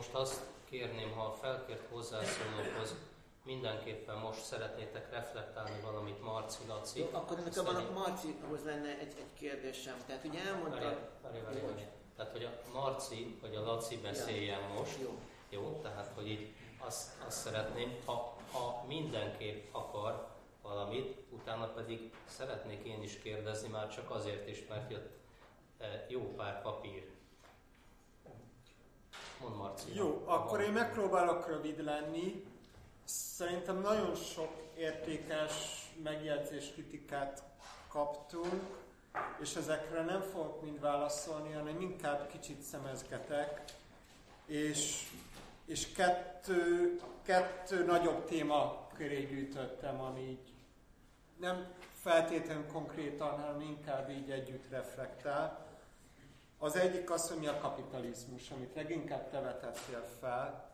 most azt kérném, ha a felkért hozzászólókhoz mindenképpen most szeretnétek reflektálni valamit Marci, Laci. Jó, akkor nekem a Marcihoz lenne egy, egy kérdésem. Tehát ugye elmondta... Várj, várj, várj, Tehát, hogy a Marci vagy a Laci beszéljen ja. most. Jó. Jó, tehát, hogy így azt, azt szeretném, ha, ha mindenképp akar valamit, utána pedig szeretnék én is kérdezni, már csak azért is, mert jött e, jó pár papír. Mond Marci. Jó, akkor én megpróbálok rövid lenni. Szerintem nagyon sok értékes megjegyzés, kritikát kaptunk, és ezekre nem fogok mind válaszolni, hanem inkább kicsit szemezgetek, és, és kettő, kettő nagyobb téma köré gyűjtöttem, ami így nem feltétlenül konkrétan, hanem inkább így együtt reflektál. Az egyik az, hogy mi a kapitalizmus, amit leginkább te vetettél fel,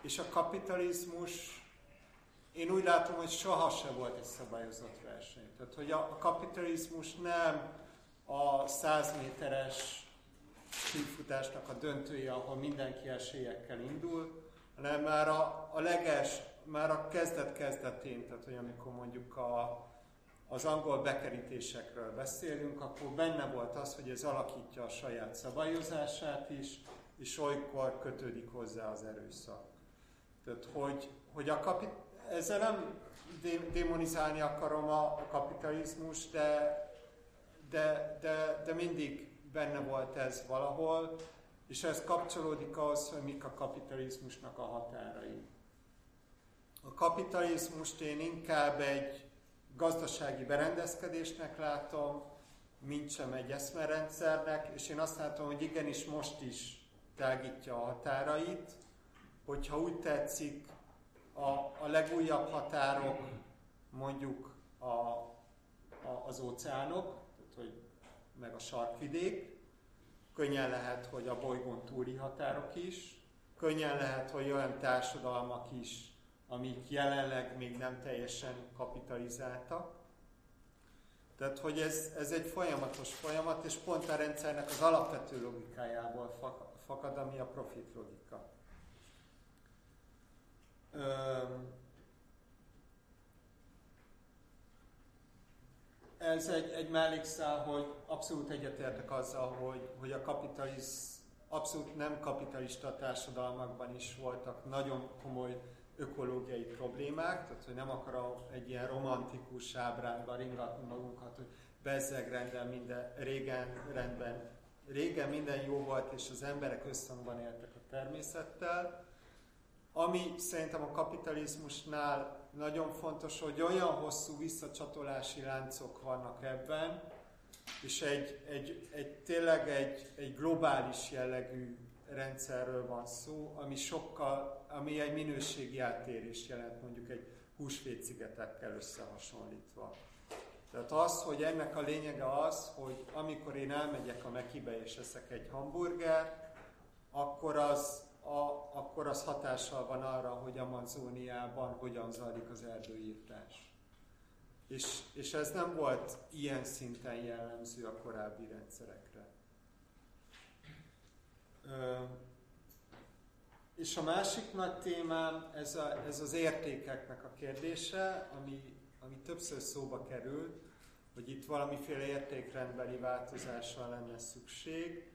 és a kapitalizmus én úgy látom, hogy soha se volt egy szabályozott verseny. Tehát, hogy a, kapitalizmus nem a 100 méteres sífutásnak a döntője, ahol mindenki esélyekkel indul, hanem már a, a leges, már a kezdet-kezdetén, tehát hogy amikor mondjuk a, az angol bekerítésekről beszélünk, akkor benne volt az, hogy ez alakítja a saját szabályozását is, és olykor kötődik hozzá az erőszak. Tehát, hogy, hogy a kapit, ezzel nem démonizálni akarom a, a kapitalizmus, de, de, de, de mindig benne volt ez valahol, és ez kapcsolódik ahhoz, hogy mik a kapitalizmusnak a határai. A kapitalizmust én inkább egy gazdasági berendezkedésnek látom, mint sem egy eszmerendszernek, és én azt látom, hogy igenis most is tágítja a határait, hogyha úgy tetszik, a, a legújabb határok mondjuk a, a, az óceánok, tehát hogy meg a sarkvidék, könnyen lehet, hogy a bolygón túli határok is, könnyen lehet, hogy olyan társadalmak is, amik jelenleg még nem teljesen kapitalizáltak. Tehát, hogy ez, ez egy folyamatos folyamat, és pont a rendszernek az alapvető logikájából fakad, ami a profit logika. Ez egy, egy mellékszál, hogy abszolút egyetértek azzal, hogy, hogy a kapitaliz, abszolút nem kapitalista társadalmakban is voltak nagyon komoly ökológiai problémák, tehát hogy nem akarom egy ilyen romantikus ábrányba ringatni magunkat, hogy bezzeg rendben minden, régen rendben, régen minden jó volt, és az emberek összhangban éltek a természettel, ami szerintem a kapitalizmusnál nagyon fontos, hogy olyan hosszú visszacsatolási láncok vannak ebben, és egy, egy, egy tényleg egy, egy globális jellegű rendszerről van szó, ami sokkal, ami egy minőségi átérés jelent mondjuk egy húsvétszigetekkel összehasonlítva. Tehát az, hogy ennek a lényege az, hogy amikor én elmegyek a Mekibe és eszek egy hamburger, akkor az a, akkor az hatással van arra, hogy Amazóniában hogyan zajlik az erdőírtás. És, és ez nem volt ilyen szinten jellemző a korábbi rendszerekre. És a másik nagy témám ez, a, ez az értékeknek a kérdése, ami, ami többször szóba került, hogy itt valamiféle értékrendbeli változásra lenne szükség,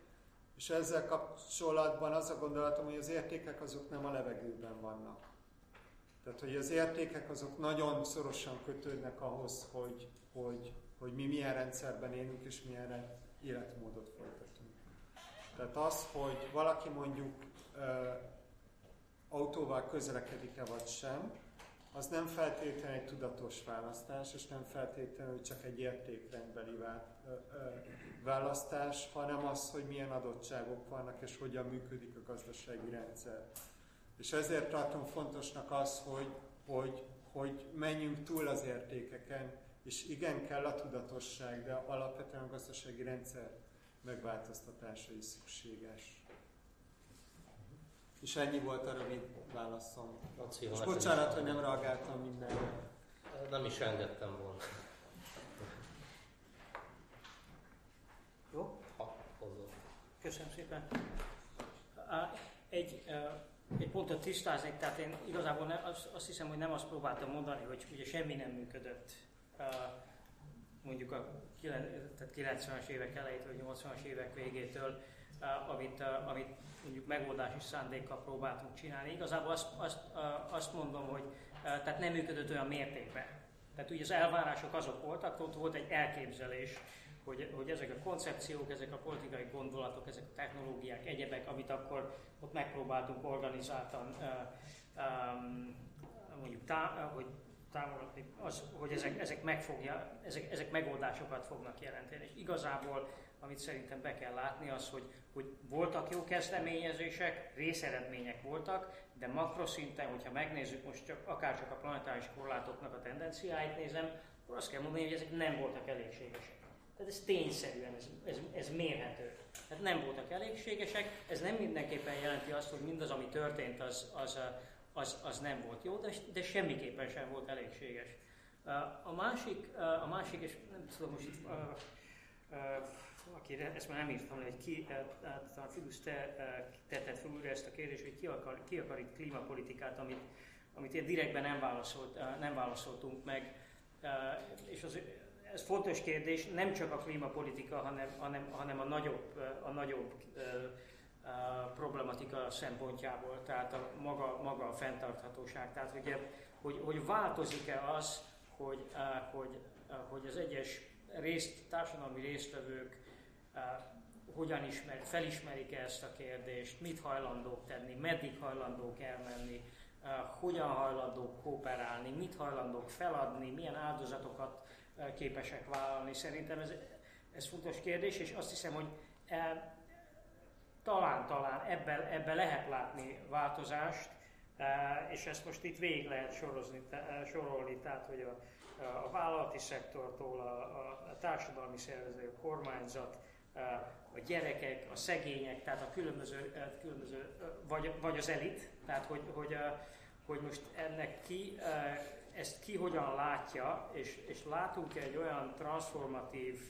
és ezzel kapcsolatban az a gondolatom, hogy az értékek azok nem a levegőben vannak. Tehát, hogy az értékek azok nagyon szorosan kötődnek ahhoz, hogy, hogy, hogy mi milyen rendszerben élünk, és milyen életmódot folytatunk. Tehát az, hogy valaki mondjuk ö, autóval közlekedik-e vagy sem, az nem feltétlenül egy tudatos választás, és nem feltétlenül csak egy értékrendbeli választás, hanem az, hogy milyen adottságok vannak, és hogyan működik a gazdasági rendszer. És ezért tartom fontosnak az, hogy, hogy, hogy menjünk túl az értékeken, és igen, kell a tudatosság, de alapvetően a gazdasági rendszer megváltoztatása is szükséges. És ennyi volt a rövid válaszom. Laci, és bocsánat, hogy nem reagáltam mindenre. Nem is engedtem volna. Jó? Ha, hozott. Köszönöm szépen. Egy pontot tisztázni, tehát én igazából ne, azt, azt hiszem, hogy nem azt próbáltam mondani, hogy ugye semmi nem működött mondjuk a 90-es évek elejétől, vagy 80-as évek végétől, amit, amit mondjuk megoldási szándékkal próbáltunk csinálni. Igazából azt, azt, azt mondom, hogy tehát nem működött olyan mértékben. Tehát ugye az elvárások azok voltak, ott volt egy elképzelés, hogy, hogy ezek a koncepciók, ezek a politikai gondolatok, ezek a technológiák, egyebek, amit akkor ott megpróbáltunk organizáltan mondjuk tá, hogy támogatni, az, hogy ezek, ezek, megfogja, ezek, ezek megoldásokat fognak jelenteni. És igazából, amit szerintem be kell látni, az, hogy, hogy voltak jó kezdeményezések, részeredmények voltak, de makroszinten, hogyha megnézzük most csak, akár csak a planetáris korlátoknak a tendenciáit nézem, akkor azt kell mondani, hogy ezek nem voltak elégségesek. Tehát ez tényszerűen, ez, ez, ez mérhető. Tehát nem voltak elégségesek, ez nem mindenképpen jelenti azt, hogy mindaz, ami történt, az, az, az, az nem volt jó, de, de semmiképpen sem volt elégséges. A másik, a másik és nem tudom most itt, aki ezt már nem írtam le, hogy ki, talán Fidus te tetted fel újra ezt a kérdést, hogy ki akar, ki akar itt klímapolitikát, amit, amit ilyen direktben nem, válaszolt, nem válaszoltunk meg. És az, ez fontos kérdés, nem csak a klímapolitika, hanem, hanem, hanem a nagyobb, a nagyobb problematika szempontjából, tehát a maga, maga a fenntarthatóság. Tehát ugye, hogy, hogy változik-e az, hogy, hogy, hogy az egyes részt, társadalmi résztvevők hogyan ismer, felismerik ezt a kérdést, mit hajlandók tenni, meddig hajlandók elmenni, hogyan hajlandók kooperálni, mit hajlandók feladni, milyen áldozatokat képesek vállalni. Szerintem ez, ez fontos kérdés, és azt hiszem, hogy talán-talán ebben, ebben lehet látni változást, e, és ezt most itt végig lehet sorozni, e, sorolni, tehát hogy a, a vállalati szektortól, a, a társadalmi szervező, a kormányzat, e, a gyerekek, a szegények, tehát a különböző, különböző vagy, vagy az elit, tehát hogy, hogy, hogy most ennek ki, ezt ki hogyan látja, és, és látunk egy olyan transformatív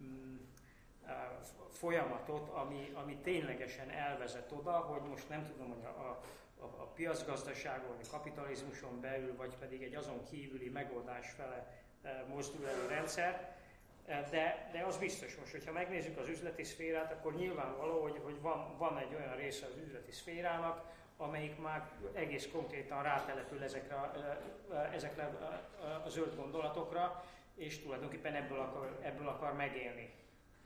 mm, folyamatot, ami, ami ténylegesen elvezet oda, hogy most nem tudom, hogy a, a, a piacgazdaságon, a kapitalizmuson belül, vagy pedig egy azon kívüli megoldás fele mozdul el a rendszer, de, de az biztos most, hogyha megnézzük az üzleti szférát, akkor nyilvánvaló, hogy, hogy van, van egy olyan része az üzleti szférának, amelyik már egész konkrétan rátelepül ezekre, ezekre a zöld gondolatokra, és tulajdonképpen ebből akar, ebből akar megélni.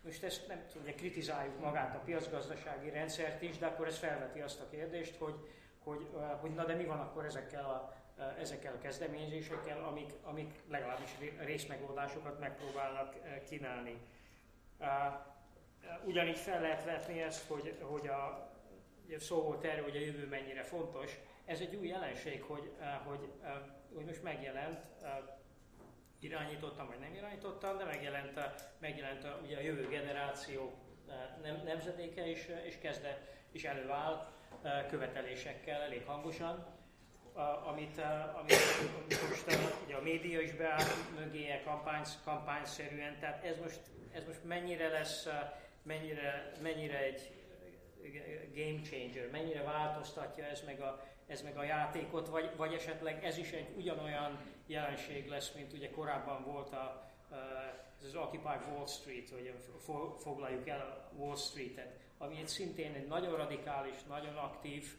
Most ezt nem ugye kritizáljuk magát a piacgazdasági rendszert is, de akkor ez felveti azt a kérdést, hogy, hogy, hogy na de mi van akkor ezekkel a, ezekkel a kezdeményezésekkel, amik, amik legalábbis részmegoldásokat megpróbálnak kínálni. Ugyanígy fel lehet vetni ezt, hogy, hogy a, szó volt erről, hogy a jövő mennyire fontos. Ez egy új jelenség, hogy, hogy, hogy most megjelent irányítottam, vagy nem irányítottam, de megjelent a, megjelent a, ugye a jövő generáció e, nem, nemzedéke is, és kezde, is előáll e, követelésekkel elég hangosan, amit, e, amit, amit most ugye a média is beáll mögéje kampány, kampányszerűen, tehát ez most, ez most mennyire lesz, mennyire, mennyire egy game changer, mennyire változtatja ez meg a, ez meg a játékot, vagy, vagy esetleg ez is egy ugyanolyan jelenség lesz, mint ugye korábban volt a, ez az Occupy Wall Street, hogy foglaljuk el Wall Street-et, ami egy szintén egy nagyon radikális, nagyon aktív,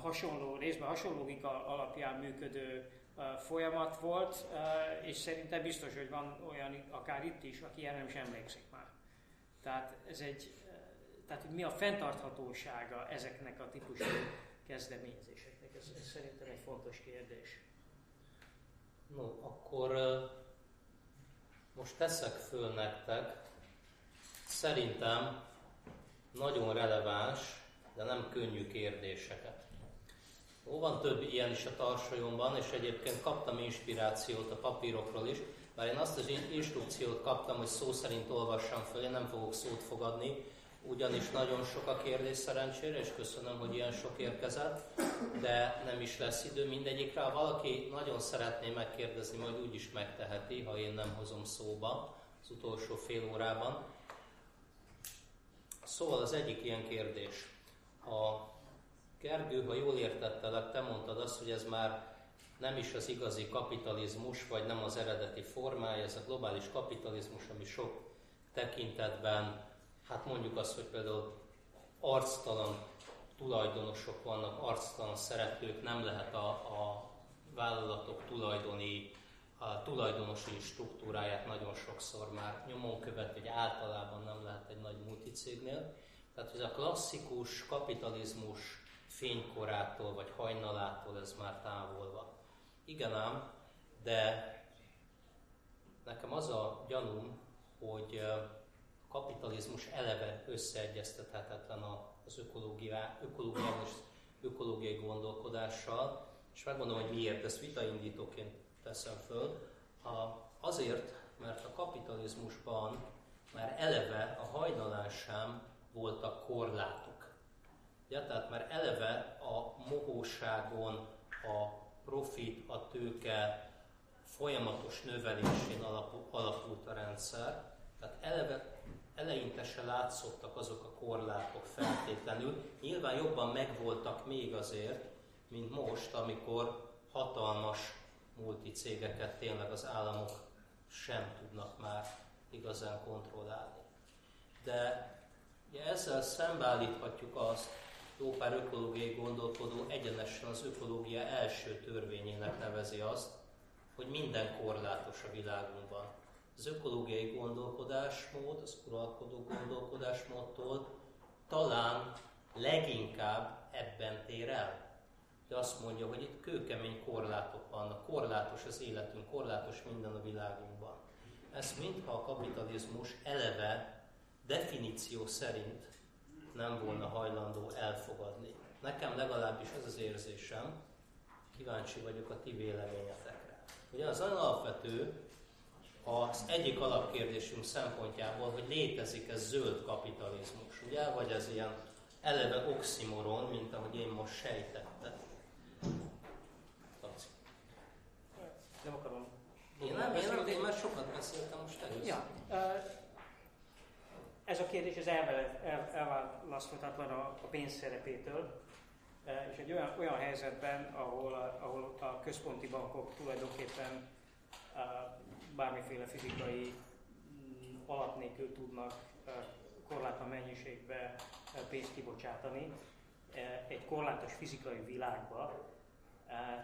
hasonló, részben hasonló logika alapján működő folyamat volt, és szerintem biztos, hogy van olyan akár itt is, aki erre nem is emlékszik már. Tehát ez egy, tehát mi a fenntarthatósága ezeknek a típusú kezdeményezéseknek, ez, ez szerintem egy fontos kérdés. No, akkor most teszek föl nektek, szerintem nagyon releváns, de nem könnyű kérdéseket. Ó, van több ilyen is a tarsajomban, és egyébként kaptam inspirációt a papírokról is, bár én azt az instrukciót kaptam, hogy szó szerint olvassam föl, én nem fogok szót fogadni, ugyanis nagyon sok a kérdés szerencsére, és köszönöm, hogy ilyen sok érkezett, de nem is lesz idő mindegyikre. Ha valaki nagyon szeretné megkérdezni, majd úgy is megteheti, ha én nem hozom szóba az utolsó fél órában. Szóval az egyik ilyen kérdés. A Gergő, ha jól értettelek, te mondtad azt, hogy ez már nem is az igazi kapitalizmus, vagy nem az eredeti formája, ez a globális kapitalizmus, ami sok tekintetben, hát mondjuk azt, hogy például arctalan tulajdonosok vannak, arctalan szeretők, nem lehet a, a vállalatok tulajdoni a tulajdonosi struktúráját nagyon sokszor már nyomon követ, hogy általában nem lehet egy nagy multicégnél. Tehát ez a klasszikus kapitalizmus fénykorától vagy hajnalától ez már távol van. Igen ám, de nekem az a gyanúm, hogy kapitalizmus eleve összeegyeztethetetlen az ökológia, ökológiai és ökológiai gondolkodással, és megmondom, hogy miért, ezt vitaindítóként teszem föl. Azért, mert a kapitalizmusban már eleve a hajnalán sem voltak korlátok. Ja, tehát már eleve a mohóságon, a profit, a tőke folyamatos növelésén alapult a rendszer. Tehát eleve eleinte se látszottak azok a korlátok feltétlenül. Nyilván jobban megvoltak még azért, mint most, amikor hatalmas multicégeket tényleg az államok sem tudnak már igazán kontrollálni. De ugye ezzel szembeállíthatjuk azt, jó pár ökológiai gondolkodó egyenesen az ökológia első törvényének nevezi azt, hogy minden korlátos a világunkban. Az ökológiai gondolkodásmód, az uralkodó gondolkodásmódtól talán leginkább ebben tér el. De azt mondja, hogy itt kőkemény korlátok vannak, korlátos az életünk, korlátos minden a világunkban. Ez mintha a kapitalizmus eleve definíció szerint nem volna hajlandó elfogadni. Nekem legalábbis ez az érzésem, kíváncsi vagyok a ti véleményetekre. Ugye az alapvető, az egyik alapkérdésünk szempontjából, hogy létezik ez zöld kapitalizmus, ugye? Vagy ez ilyen eleve oximoron, mint ahogy én most sejtettem. Nem akarom. Én nem, én, nem, én már sokat beszéltem most először. Ja, ez a kérdés az elválaszthatatlan a, a pénz szerepétől, és egy olyan, olyan helyzetben, ahol a, ahol a központi bankok tulajdonképpen bármiféle fizikai mm, alap nélkül tudnak korlátlan mennyiségbe pénzt kibocsátani egy korlátos fizikai világba,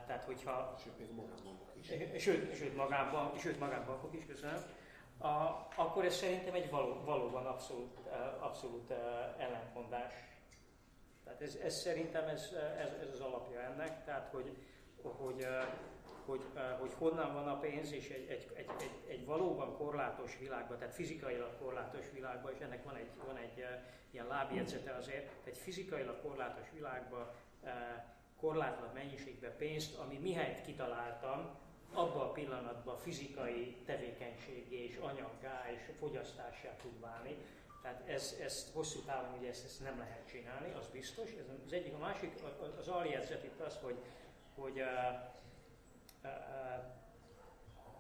tehát hogyha... Sőt, még magánbankok is. Sőt, sőt, magánban, sőt magánbankok is, köszönöm a, akkor ez szerintem egy való, valóban abszolút, abszolút ellentmondás. Tehát ez, ez szerintem ez, ez, ez az alapja ennek, tehát hogy, hogy, hogy, hogy honnan van a pénz, és egy, egy, egy, egy, egy valóban korlátos világban, tehát fizikailag korlátos világban, és ennek van egy, van egy ilyen lábjegyzete azért, egy fizikailag korlátos világban korlátlan mennyiségben pénzt, ami mihelyt kitaláltam, abban a pillanatban fizikai tevékenység és anyaggá és fogyasztássá tud válni. Tehát ez, ez hosszú távon ugye ezt, ezt nem lehet csinálni, az biztos. Ez az egyik. A másik, az aljegyzet itt az, hogy, hogy,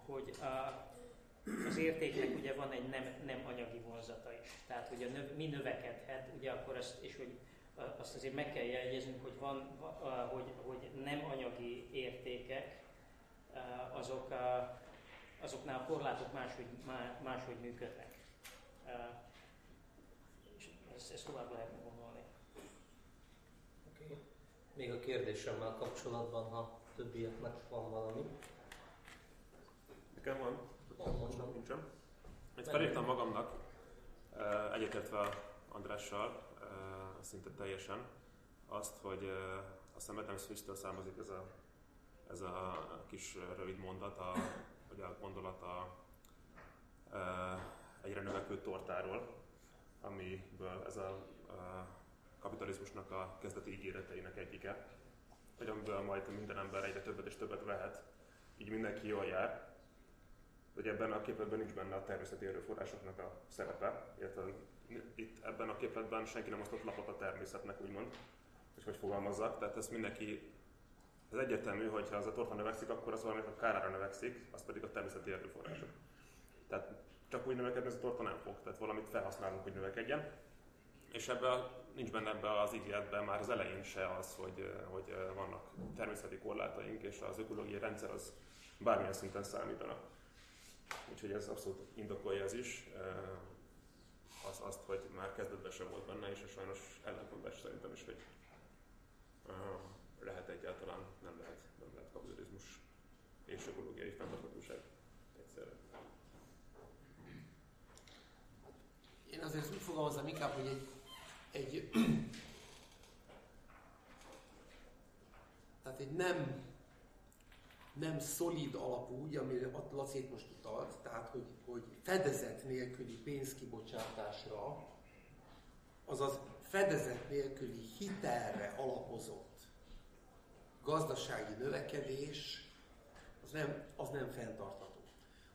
hogy uh, az értéknek ugye van egy nem, nem anyagi vonzata is. Tehát, hogy a növ, mi növekedhet, ugye akkor azt, és hogy azt azért meg kell jegyeznünk, hogy, van, hogy, hogy nem anyagi értékek, azok, eh, azoknál a korlátok máshogy, máshogy működnek. És ezt, ezt tovább lehetne gondolni. Okay. Még a kérdésemmel kapcsolatban, ha többieknek van valami. Nekem van? Mondom. Nincsen. Ezt felírtam magamnak, egyetértve Andrással, szinte teljesen, azt, hogy hiszem Adam Switch-től származik ez a ez a kis rövid mondat, a, vagy a gondolat a, a egyre növekvő tortáról, amiből ez a, a kapitalizmusnak a kezdeti ígéreteinek egyike, hogy amiből majd minden ember egyre többet és többet vehet, így mindenki jól jár, hogy ebben a képletben nincs benne a természeti erőforrásoknak a szerepe, illetve itt ebben a képletben senki nem osztott lapot a természetnek, úgymond, és hogy fogalmazzak, tehát ezt mindenki ez egyértelmű, hogy ha az a torta növekszik, akkor az valaminek a kárára növekszik, az pedig a természeti erőforrások. Tehát csak úgy növekedni ez a torta nem fog, tehát valamit felhasználunk, hogy növekedjen. És ebben nincs benne ebbe az ígéretben már az elején se az, hogy, hogy vannak természeti korlátaink, és az ökológiai rendszer az bármilyen szinten számítanak. Úgyhogy ez abszolút indokolja ez is, az, azt, hogy már kezdetben sem volt benne, és sajnos ellentmondás szerintem is, hogy lehet egyáltalán, nem lehet, nem lehet kapitalizmus és ökológiai fenntarthatóság egyszerre. Én azért úgy fogalmazom inkább, hogy egy, egy tehát egy nem nem szolid alapú, úgy, amire Laci most utalt, tehát hogy, hogy fedezet nélküli pénzkibocsátásra, azaz fedezet nélküli hitelre alapozott gazdasági növekedés, az nem, az nem fenntartható.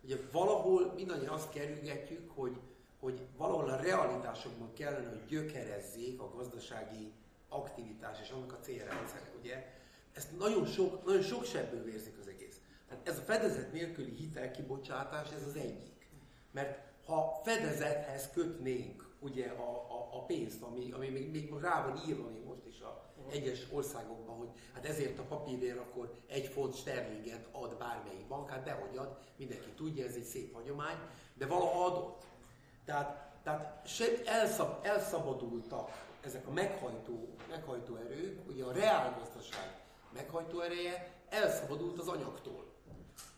Ugye valahol mindannyian azt kerülgetjük, hogy, hogy valahol a realitásokban kellene, hogy gyökerezzék a gazdasági aktivitás és annak a célrendszere, ugye? Ezt nagyon sok, nagyon sok sebből vérzik az egész. Tehát ez a fedezet nélküli hitelkibocsátás, ez az egyik. Mert ha fedezethez kötnénk ugye a, a, a pénzt, ami, ami még, még rá van írva most is a egyes országokban, hogy hát ezért a papírért akkor egy font sterlinget ad bármelyik bank, hát dehogy ad, mindenki tudja, ez egy szép hagyomány, de valaha adott. Tehát, tehát elszab, elszabadultak ezek a meghajtó, meghajtó erők, ugye a reálgazdaság meghajtó ereje elszabadult az anyagtól.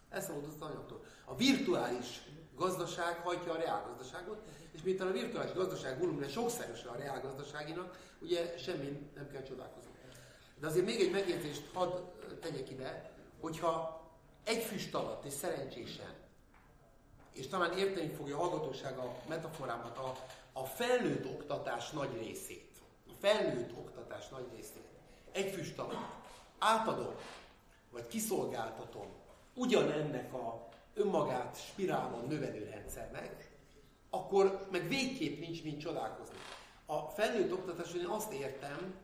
Elszabadult az anyagtól. A virtuális gazdaság hajtja a reálgazdaságot, és miután a virtuális gazdaság volumene sokszorosa a reálgazdaságinak, ugye semmi nem kell csodálkozni. De azért még egy megjegyzést hadd tegyek ide, hogyha egy füst alatt és szerencsésen, és talán érteni fogja a hallgatóság a metaforámat, a, a felnőtt oktatás nagy részét, a felnőtt oktatás nagy részét, egy füst alatt átadom, vagy kiszolgáltatom ugyanennek a önmagát spirálon növelő rendszernek, akkor meg végképp nincs mint csodálkozni. A felnőtt oktatáson én azt értem,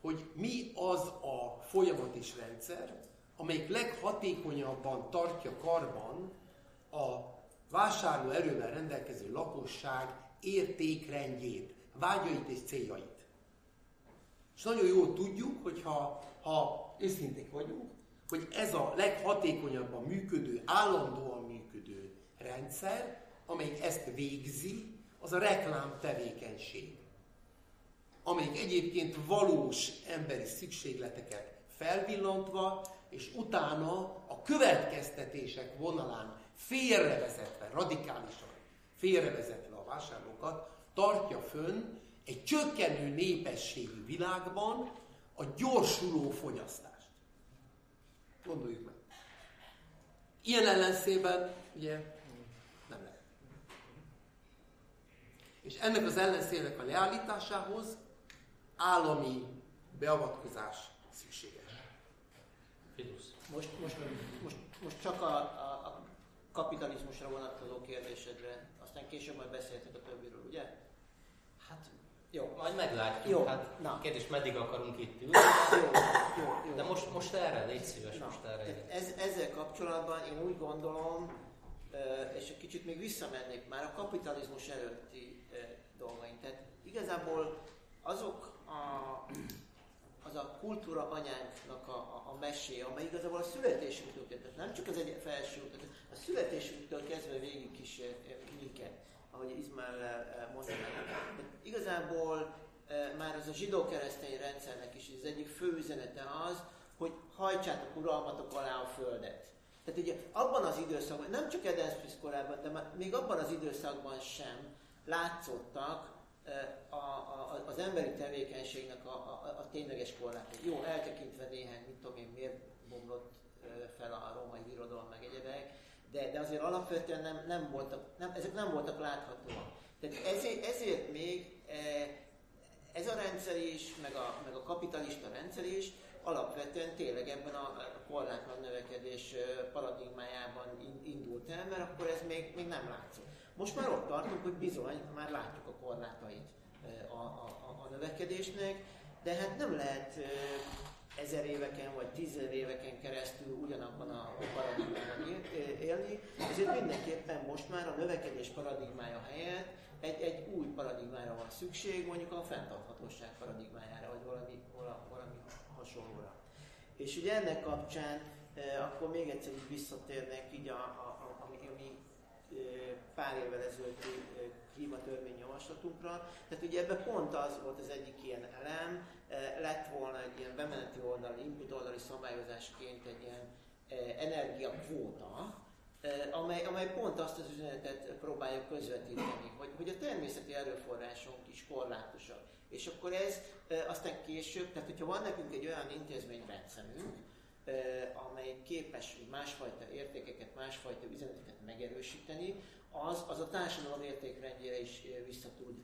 hogy mi az a folyamat és rendszer, amelyik leghatékonyabban tartja karban a vásárló erővel rendelkező lakosság értékrendjét, vágyait és céljait. És nagyon jól tudjuk, hogy ha, ha őszinték vagyunk, hogy ez a leghatékonyabban működő, állandóan működő rendszer, amelyik ezt végzi, az a reklám tevékenység. Amelyik egyébként valós emberi szükségleteket felvillantva, és utána a következtetések vonalán félrevezetve, radikálisan félrevezetve a vásárlókat, tartja fönn egy csökkenő népességű világban a gyorsuló fogyasztást. Gondoljuk meg. Ilyen ellenszében ugye nem lehet. És ennek az ellenszélnek a leállításához állami beavatkozás szükséges. Most, most, most, most csak a, kapitalizmusra vonatkozó kérdésedre, aztán később majd beszéltek a többiről, ugye? Hát jó, majd meglátjuk. Jó, hát na. kérdés, meddig akarunk itt ülni. Jó, jó, jó. De most, most erre, légy szíves, Na, most erre. tehát ez, ezzel kapcsolatban én úgy gondolom, és egy kicsit még visszamennék már a kapitalizmus előtti dolgaink. Tehát igazából azok a, az a kultúra anyánknak a, a, a mesé, amely igazából a születésünktől kezdve, nem csak az egy felső a születésünktől kezdve végig kísérket, ahogy Izmael mondta. Igazából már az a zsidó-keresztény rendszernek is az egyik fő üzenete az, hogy hajtsátok uralmatok alá a földet. Tehát ugye abban az időszakban, nem csak Eden korában, de még abban az időszakban sem látszottak a, a, az emberi tevékenységnek a, a, a tényleges korlátai. Jó, eltekintve néhány, mit tudom én, miért bomlott fel a római irodalom, meg egyebek, de, de azért alapvetően nem, nem voltak, nem, ezek nem voltak láthatóak. Tehát ezért, ezért még ez a rendszer is, meg a, meg a kapitalista rendszer is alapvetően tényleg ebben a, a korlátlan növekedés paradigmájában indult el, mert akkor ez még, még nem látszott. Most már ott tartunk, hogy bizony, már látjuk a korlátait a, a, a növekedésnek, de hát nem lehet ezer éveken vagy tízezer éveken keresztül ugyanabban a paradigmában élni, ezért mindenképpen most már a növekedés paradigmája helyett egy, egy új paradigmára van szükség, mondjuk a fenntarthatóság paradigmájára, vagy valami, valami hasonlóra. És ugye ennek kapcsán akkor még egyszer visszatérnek így a, a, a, ami, ami eh, pár évvel ezelőtti klímatörvény javaslatunkra. Tehát ugye ebben pont az volt az egyik ilyen elem, lett volna egy ilyen bemeneti oldali, input oldali szabályozásként egy ilyen energiakvóta, amely, amely pont azt az üzenetet próbálja közvetíteni, hogy, hogy a természeti erőforrásunk is korlátosak. És akkor ez aztán később, tehát hogyha van nekünk egy olyan intézményrendszerünk, amely képes másfajta értékeket, másfajta üzeneteket megerősíteni, az, az a társadalom értékrendjére is vissza tud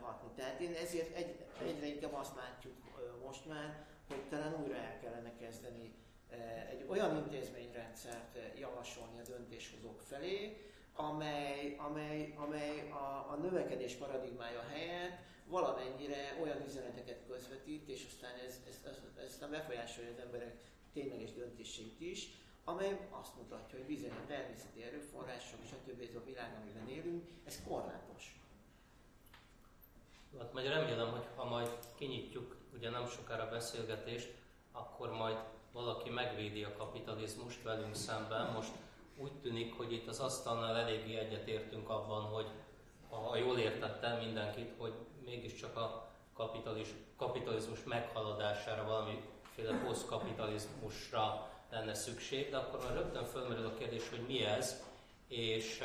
hatni. Tehát én ezért egy, egyre inkább azt látjuk most már, hogy talán újra el kellene kezdeni egy olyan intézményrendszert javasolni a döntéshozók felé, amely, amely, amely a, a növekedés paradigmája helyett valamennyire olyan üzeneteket közvetít, és aztán ez, ez, ez, ez aztán befolyásolja az emberek tényleges döntését is, amely azt mutatja, hogy bizony a természeti erőforrások, a többi ez a világ, amiben élünk, ez korlátos. Hát majd remélem, hogy ha majd kinyitjuk ugye nem sokára beszélgetést, akkor majd valaki megvédi a kapitalizmust velünk szemben. Most úgy tűnik, hogy itt az asztalnál eléggé egyetértünk abban, hogy ha jól értettem mindenkit, hogy mégiscsak a kapitalizmus meghaladására, valamiféle posztkapitalizmusra lenne szükség, de akkor már rögtön fölmerül a kérdés, hogy mi ez, és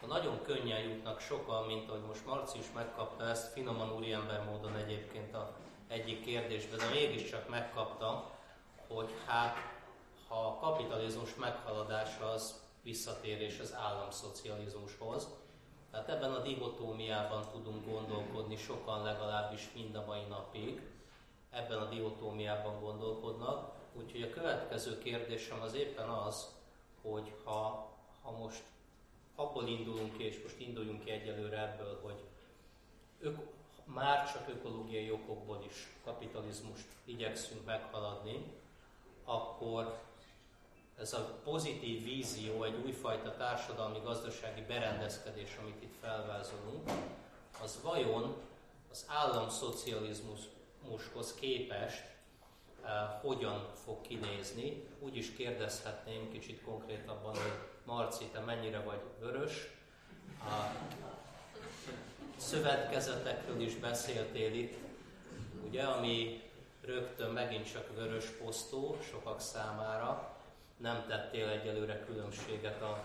ha nagyon könnyen jutnak sokan, mint ahogy most Marci is megkapta ezt, finoman úriember módon egyébként a egyik kérdésben, de mégiscsak megkaptam, hogy hát ha a kapitalizmus meghaladása az visszatérés az államszocializmushoz, tehát ebben a dihotómiában tudunk gondolkodni sokan legalábbis mind a mai napig, ebben a dihotómiában gondolkodnak, Úgyhogy a következő kérdésem az éppen az, hogy ha, ha most abból indulunk ki, és most induljunk ki egyelőre ebből, hogy ök, már csak ökológiai okokból is kapitalizmust igyekszünk meghaladni, akkor ez a pozitív vízió, egy újfajta társadalmi-gazdasági berendezkedés, amit itt felvázolunk, az vajon az államszocializmushoz képest hogyan fog kinézni. Úgy is kérdezhetném kicsit konkrétabban, hogy Marci, te mennyire vagy vörös. A szövetkezetekről is beszéltél itt, ugye, ami rögtön megint csak vörös posztó sokak számára. Nem tettél egyelőre különbséget a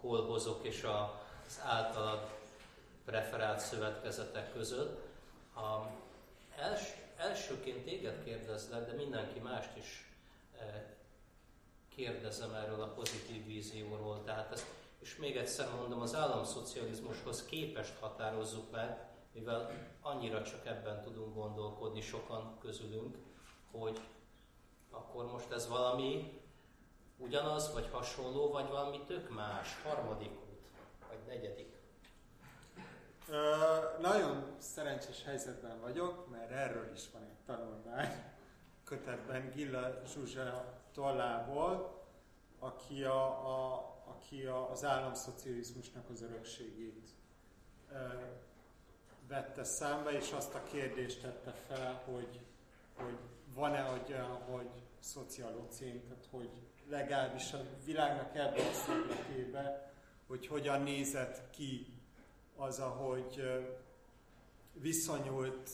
kolhozok és az általad preferált szövetkezetek között. A els, elsőként téged kérdezlek, de mindenki mást is eh, kérdezem erről a pozitív vízióról. Tehát ezt, és még egyszer mondom, az államszocializmushoz képest határozzuk meg, mivel annyira csak ebben tudunk gondolkodni sokan közülünk, hogy akkor most ez valami ugyanaz, vagy hasonló, vagy valami tök más, harmadik út, vagy negyedik. Nagyon szerencsés helyzetben vagyok, mert erről is van egy tanulmány kötetben Gilla Zsuzsa tollából, aki, a, a, aki a, az államszocializmusnak az örökségét ö, vette számba, és azt a kérdést tette fel, hogy, hogy van-e olyan, hogy szocialocén, tehát hogy legalábbis a világnak ebben a szegletében, hogy hogyan nézett ki az, ahogy viszonyult,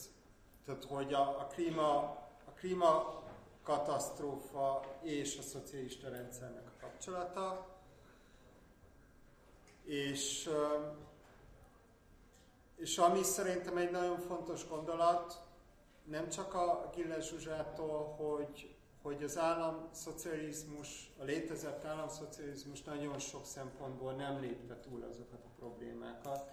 tehát hogy a, a klíma, a klíma katasztrófa és a szocialista rendszernek a kapcsolata, és, és ami szerintem egy nagyon fontos gondolat, nem csak a Gilles Zsuzsától, hogy, hogy az államszocializmus, a létezett államszocializmus nagyon sok szempontból nem lépte túl azokat a problémákat,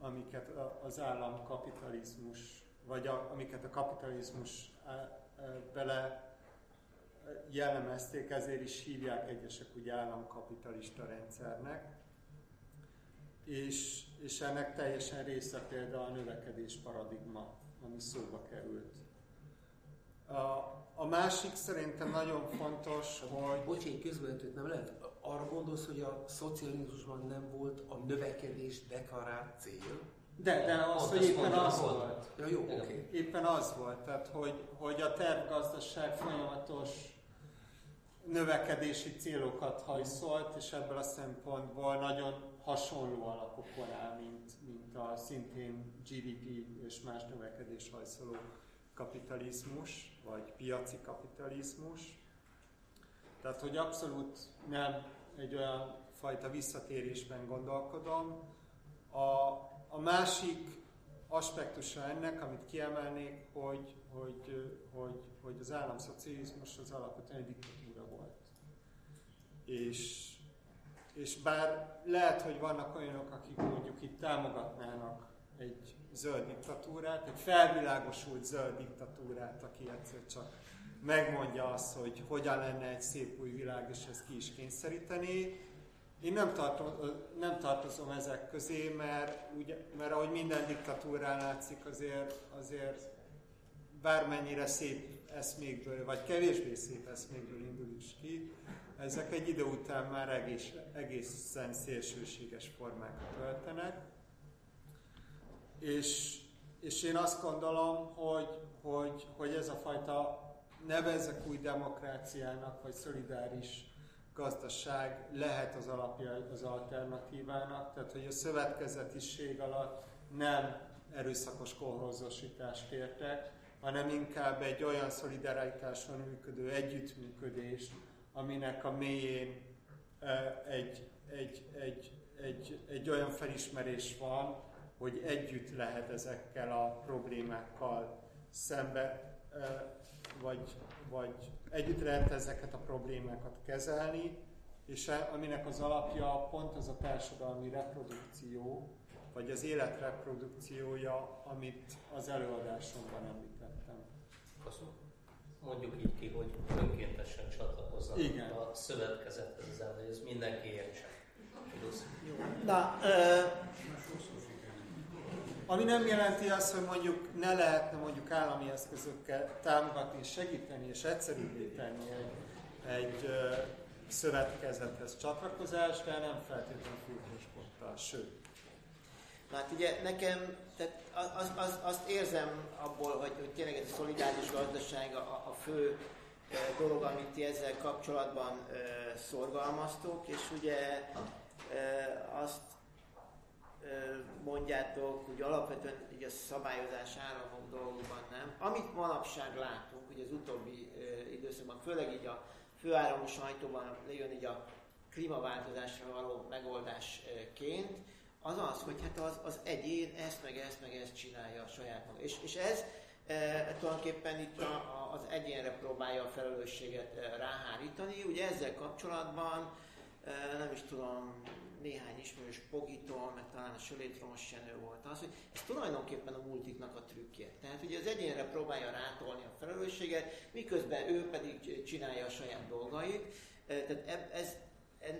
amiket az államkapitalizmus, vagy a, amiket a kapitalizmus bele jellemezték, ezért is hívják egyesek úgy államkapitalista rendszernek. És, és ennek teljesen része például a növekedés paradigma, ami szóba került A, a másik szerintem nagyon fontos, hogy... Bocs, én közvetőt nem lehet. Arra gondolsz, hogy a szocializmusban nem volt a növekedés deklarált cél? De, de az, Pont hogy éppen az volt. volt. Ja, jó, oké. Okay. Éppen az volt, tehát hogy, hogy a tervgazdaság folyamatos növekedési célokat hajszolt, és ebből a szempontból nagyon hasonló alapokon áll, mint, mint a szintén GDP és más növekedés hajszoló kapitalizmus, vagy piaci kapitalizmus. Tehát, hogy abszolút nem egy olyan fajta visszatérésben gondolkodom. A, a másik aspektusa ennek, amit kiemelnék, hogy, hogy, hogy, hogy az államszocializmus az alapvetően egy diktatúra volt. És, és bár lehet, hogy vannak olyanok, akik mondjuk itt támogatnának egy zöld diktatúrát, egy felvilágosult zöld diktatúrát, aki egyszer csak megmondja azt, hogy hogyan lenne egy szép új világ, és ezt ki is kényszeríteni. Én nem, tartom, nem tartozom ezek közé, mert, ugye, mert ahogy minden diktatúrán látszik, azért, azért bármennyire szép eszmékből, vagy kevésbé szép eszmékből indul is ki, ezek egy idő után már egész, egészen szélsőséges formákat öltenek. És, és én azt gondolom, hogy, hogy, hogy ez a fajta nevezzek új demokráciának, vagy szolidáris gazdaság lehet az alapja az alternatívának, tehát hogy a szövetkezetiség alatt nem erőszakos kolhozósítást értek, hanem inkább egy olyan szolidaritáson működő együttműködés, aminek a mélyén egy, egy, egy, egy, egy olyan felismerés van, hogy együtt lehet ezekkel a problémákkal szembe, vagy, vagy együtt lehet ezeket a problémákat kezelni, és e, aminek az alapja pont az a társadalmi reprodukció, vagy az élet reprodukciója, amit az előadásomban említettem. Köszönöm. Mondjuk így ki, hogy önkéntesen csatlakoznak Igen. a szövetkezethez ember, ez mindenki értse. Na, ö, Ami nem jelenti azt, hogy mondjuk ne lehetne mondjuk állami eszközökkel támogatni segíteni és egyszerűbbé tenni egy, egy szövetkezethez csatlakozást, de nem feltétlenül fülhősporttal, sőt. Na hát ugye nekem, tehát az, az, azt érzem abból, hogy, hogy tényleg ez a szolidáris gazdaság a, a fő dolog, amit ti ezzel kapcsolatban szorgalmaztok, és ugye azt mondjátok, hogy alapvetően így a szabályozás államok dolgokban nem. Amit manapság látunk, ugye az utóbbi időszakban, főleg így a főáramú sajtóban jön így a klímaváltozásra való megoldásként, az az, hogy hát az, az egyén ezt, meg ezt, meg ezt csinálja a saját maga. És, és ez e, tulajdonképpen itt a, a, az egyénre próbálja a felelősséget e, ráhárítani. Ugye ezzel kapcsolatban e, nem is tudom, néhány ismerős Pogitól, meg talán a Sölétromos Jenő volt az, hogy ez tulajdonképpen a multiknak a trükkje. Tehát ugye az egyénre próbálja rátolni a felelősséget, miközben ő pedig csinálja a saját dolgait. Tehát ez,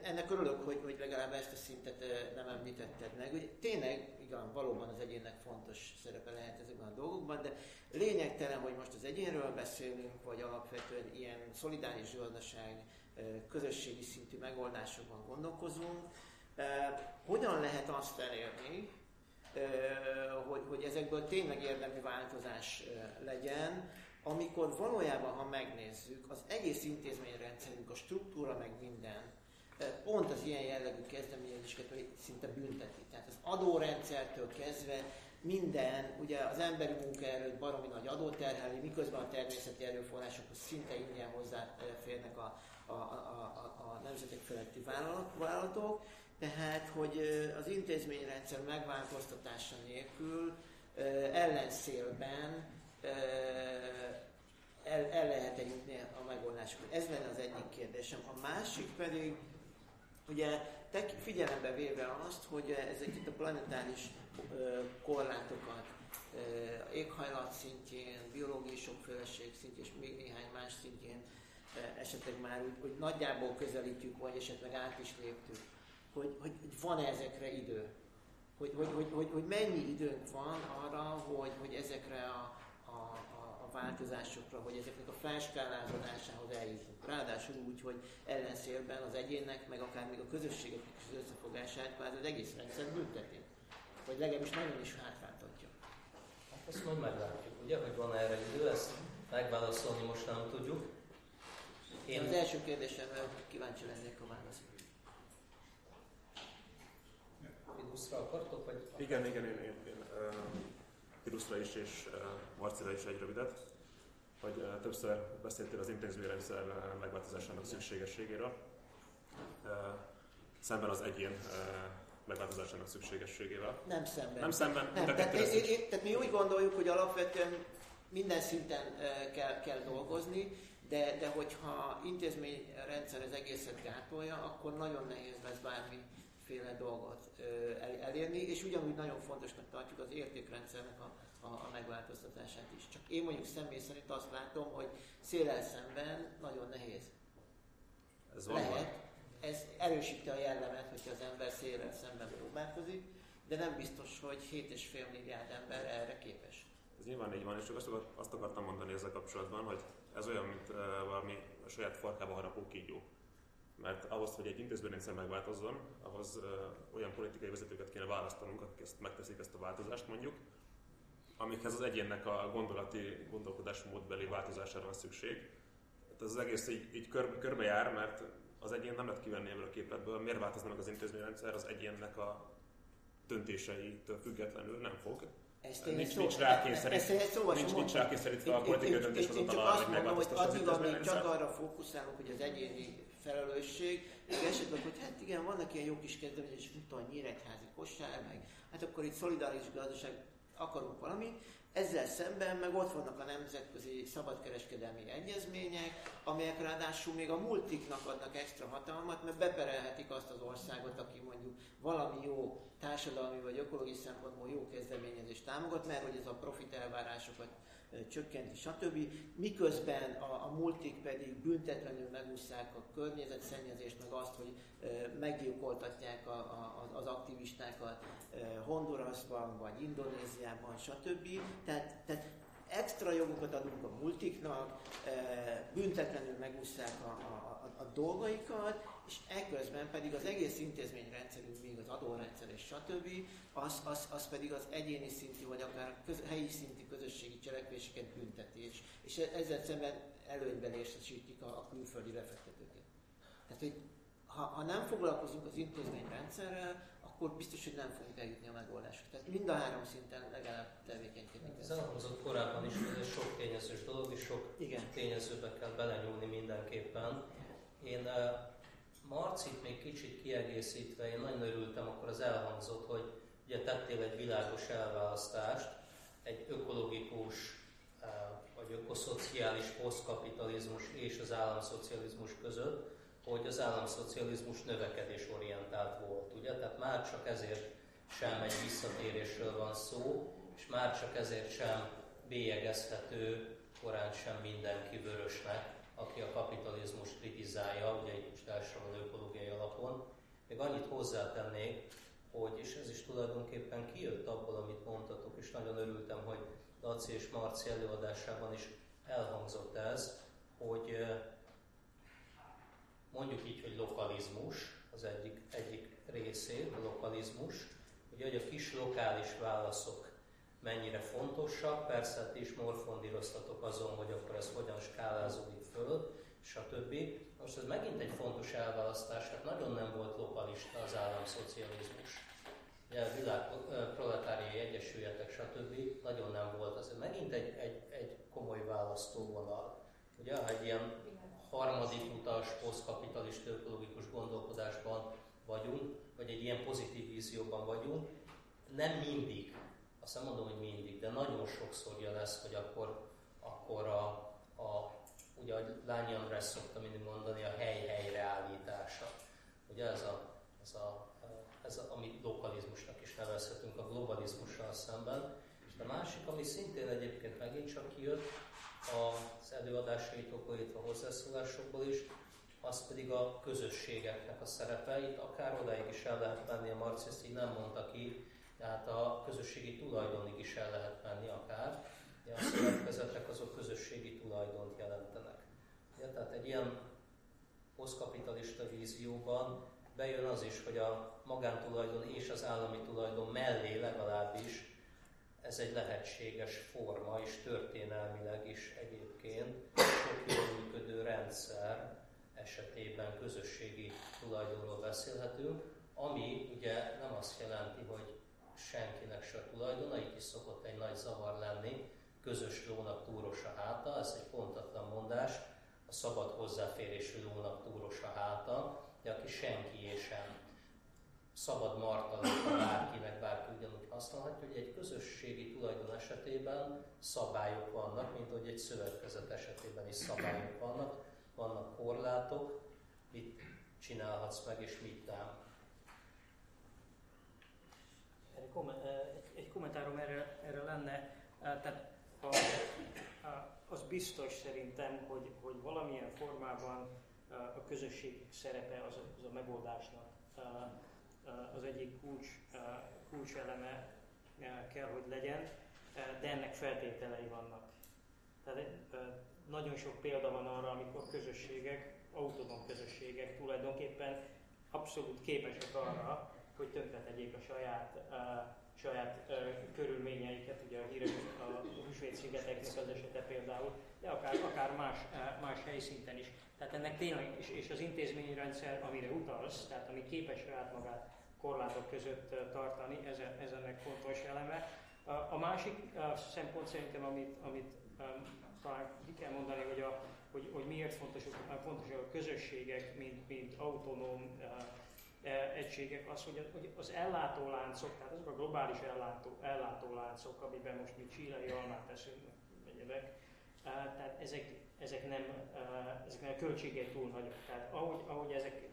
ennek örülök, hogy, hogy legalább ezt a szintet nem említetted meg. Ugye, tényleg, igen, valóban az egyénnek fontos szerepe lehet ezekben a dolgokban, de lényegtelen, hogy most az egyénről beszélünk, vagy alapvetően ilyen szolidáris gazdaság, közösségi szintű megoldásokban gondolkozunk. Hogyan lehet azt elérni, hogy, hogy ezekből tényleg érdemi változás legyen, amikor valójában, ha megnézzük, az egész intézményrendszerünk, a struktúra, meg minden, pont az ilyen jellegű kezdeményezéseket szinte bünteti. Tehát az adórendszertől kezdve minden, ugye az emberi munkaerőt baromi nagy adóterhelni, miközben a természeti erőforrásokhoz szinte ingyen hozzáférnek a, a, a, a, a nemzetek feletti vállalatok, tehát, hogy az intézményrendszer megváltoztatása nélkül ellenszélben el, el lehet jutni a megoldásokat. Ez lenne az egyik kérdésem. A másik pedig, ugye te figyelembe véve azt, hogy ezeket a planetáris korlátokat éghajlat szintjén, biológiai sokféleség szintjén, és még néhány más szintjén esetleg már úgy, hogy nagyjából közelítjük, vagy esetleg át is léptük, hogy, hogy, hogy van-e ezekre idő? Hogy, hogy, hogy, hogy, hogy mennyi időnk van arra, hogy, hogy ezekre a, a, a, a változásokra, hogy ezeknek a felskálázodásához eljutunk. Ráadásul úgy, hogy ellenszélben az egyének, meg akár még a közösségeknek is az összefogását kvázi az egész rendszer bünteti. Vagy legalábbis nagyon is hátráltatja. Hát ezt majd meglátjuk, ugye, hogy van erre idő, ezt megválaszolni most nem tudjuk. Én az első kérdésemre kíváncsi lennék a választ. Fiduszra akartok, vagy? Igen, igen, én, én, én uh, Fiduszra is és uh, Marcira is egy rövidet, hogy uh, többször beszéltél az intézményrendszer uh, megváltozásának szükségességéről. Uh, szemben az egyén uh, megváltozásának szükségességével. Nem szemben. Nem szemben, nem, tehát, én, én, tehát mi úgy gondoljuk, hogy alapvetően minden szinten uh, kell, kell dolgozni, de, de hogyha intézményrendszer az egészet gátolja, akkor nagyon nehéz lesz bármiféle dolgot elérni, és ugyanúgy nagyon fontosnak tartjuk az értékrendszernek a, a, a megváltoztatását is. Csak én mondjuk személy szerint azt látom, hogy szélel szemben nagyon nehéz. Ez Lehet. Ez erősíti a jellemet, hogyha az ember szélel szemben próbálkozik, de nem biztos, hogy 7,5 milliárd ember erre képes. Ez nyilván így van, és csak azt, azt akartam mondani ezzel kapcsolatban, hogy ez olyan, mint uh, valami a saját farkába harapó kígyó. Mert ahhoz, hogy egy intézményrendszer megváltozzon, ahhoz uh, olyan politikai vezetőket kéne választanunk, akik ezt megteszik ezt a változást mondjuk, amikhez az egyénnek a gondolati, gondolkodásmódbeli változására van szükség. Tehát az egész így, így kör, körbe jár, mert az egyén nem lehet kivenni ebből a képletből. Miért változna meg az intézményrendszer? Az egyénnek a döntéseitől függetlenül nem fog. Ezt én nincs, nincs rákényszerítve, nincs, nincs rákényszerítve a politikai döntéshozatal arra, hogy megváltoztassuk az addig, amíg csak arra fókuszálunk, hogy az egyéni felelősség, meg esetleg, hogy hát igen, vannak ilyen jó kis kezdeményezések, mint a nyíregyházi kosár, meg hát akkor itt szolidáris gazdaság akarunk valamit, ezzel szemben meg ott vannak a nemzetközi szabadkereskedelmi egyezmények, amelyek ráadásul még a multiknak adnak extra hatalmat, mert beperelhetik azt az országot, aki mondjuk valami jó társadalmi vagy ökológiai szempontból jó kezdeményezést támogat, mert hogy ez a profit elvárásokat csökkenti, stb. Miközben a, a multik pedig büntetlenül megúszják a környezetszennyezést, meg azt, hogy meggyilkoltatják a, a, az aktivistákat Hondurasban, vagy Indonéziában, stb. Tehát, tehát extra jogokat adunk a multiknak, büntetlenül megúszják a, a, a, a dolgaikat, és ekközben pedig az egész intézményrendszerünk, még az adórendszer és stb., az, az, az pedig az egyéni szintű, vagy akár köz, helyi szintű közösségi cselekvéseket bünteti, és, és ezzel szemben előnyben részesítik a, a külföldi befektetőket. Tehát, hogy ha, ha nem foglalkozunk az intézményrendszerrel, akkor biztos, hogy nem fogunk eljutni a megoldásra. Tehát mind a három szinten legalább tevékenykedni kell. Ez elhangzott korábban is, hogy ez sok tényezős dolog, és sok Igen. tényezőbe kell belenyúlni mindenképpen. Én Marcit még kicsit kiegészítve, én nagyon örültem, akkor az elhangzott, hogy ugye tettél egy világos elválasztást, egy ökológikus vagy ökoszociális posztkapitalizmus és az államszocializmus között, hogy az államszocializmus növekedésorientált volt, ugye? Tehát már csak ezért sem egy visszatérésről van szó, és már csak ezért sem bélyegezhető korán sem mindenki vörösnek, aki a kapitalizmus kritizálja, ugye itt most elsősorban ökológiai alapon. Még annyit hozzátennék, hogy, és ez is tulajdonképpen kijött abból, amit mondtatok, és nagyon örültem, hogy Laci és Marci előadásában is elhangzott ez, hogy mondjuk így, hogy lokalizmus, az egyik, egyik részét, a lokalizmus, ugye, hogy a kis lokális válaszok mennyire fontosak, persze ti is morfondíroztatok azon, hogy akkor ez hogyan skálázódik föl, stb. Most ez megint egy fontos elválasztás, hát nagyon nem volt lokalista az államszocializmus. Ugye a világ proletáriai egyesületek, stb. nagyon nem volt, az megint egy, egy, egy komoly választóvonal. Ugye, egy ilyen harmadik utas, posztkapitalista ökológikus gondolkodásban vagyunk, vagy egy ilyen pozitív vízióban vagyunk, nem mindig, azt nem mondom, hogy mindig, de nagyon sokszor jön ez, hogy akkor, akkor a, a ugye, ahogy Lányi András szokta mindig mondani, a hely helyreállítása. Ugye ez a, ez a, ez a, amit lokalizmusnak is nevezhetünk a globalizmussal szemben. És a másik, ami szintén egyébként megint csak kijött, az előadásaitokból, illetve a hozzászólásokból is, az pedig a közösségeknek a szerepe. Itt akár odáig is el lehet menni, a Marci ezt így nem mondta ki, tehát a közösségi tulajdonig is el lehet menni akár. De a szövetkezetek azok közösségi tulajdont jelentenek. Ja, tehát egy ilyen posztkapitalista vízióban bejön az is, hogy a magántulajdon és az állami tulajdon mellé legalábbis ez egy lehetséges forma, és történelmileg is egyébként. Sok jól működő rendszer esetében közösségi tulajdonról beszélhetünk, ami ugye nem azt jelenti, hogy senkinek se tulajdona, itt is szokott egy nagy zavar lenni, közös lónak túros a háta, ez egy pontatlan mondás, a szabad hozzáférésű lónak túros a háta, de aki senki sem szabad martalat, bárkinek bárki ugyanúgy használhatja, hogy egy közösségi tulajdon esetében szabályok vannak, mint hogy egy szövetkezet esetében is szabályok vannak, vannak korlátok, mit csinálhatsz meg és mit nem. Egy kommentárom erre, erre lenne, tehát a, a, az biztos szerintem, hogy, hogy valamilyen formában a közösség szerepe az az a megoldásnak az egyik kulcs, kulcseleme kell, hogy legyen, de ennek feltételei vannak. Tehát nagyon sok példa van arra, amikor közösségek, autonóm közösségek tulajdonképpen abszolút képesek arra, hogy tönkretegyék a saját, uh, saját uh, körülményeiket, ugye a híres a Húsvét-szigeteknek az esete például, de akár, akár más, más helyszinten is. Tehát ennek tényleg, és, és az intézményrendszer, amire utalsz, tehát ami képes saját magát korlátok között tartani, ez, ez ennek fontos eleme. A, másik szempont szerintem, amit, amit talán ki kell mondani, hogy, a, hogy, hogy miért fontos, fontos a közösségek, mint, mint autonóm egységek, az, hogy, hogy az ellátóláncok, tehát azok a globális ellátó, ellátóláncok, amiben most mi csílei almát teszünk, egyebek, tehát ezek, ezek, nem, ezek nem a költségek túl nagyok. Tehát ahogy, ahogy ezek,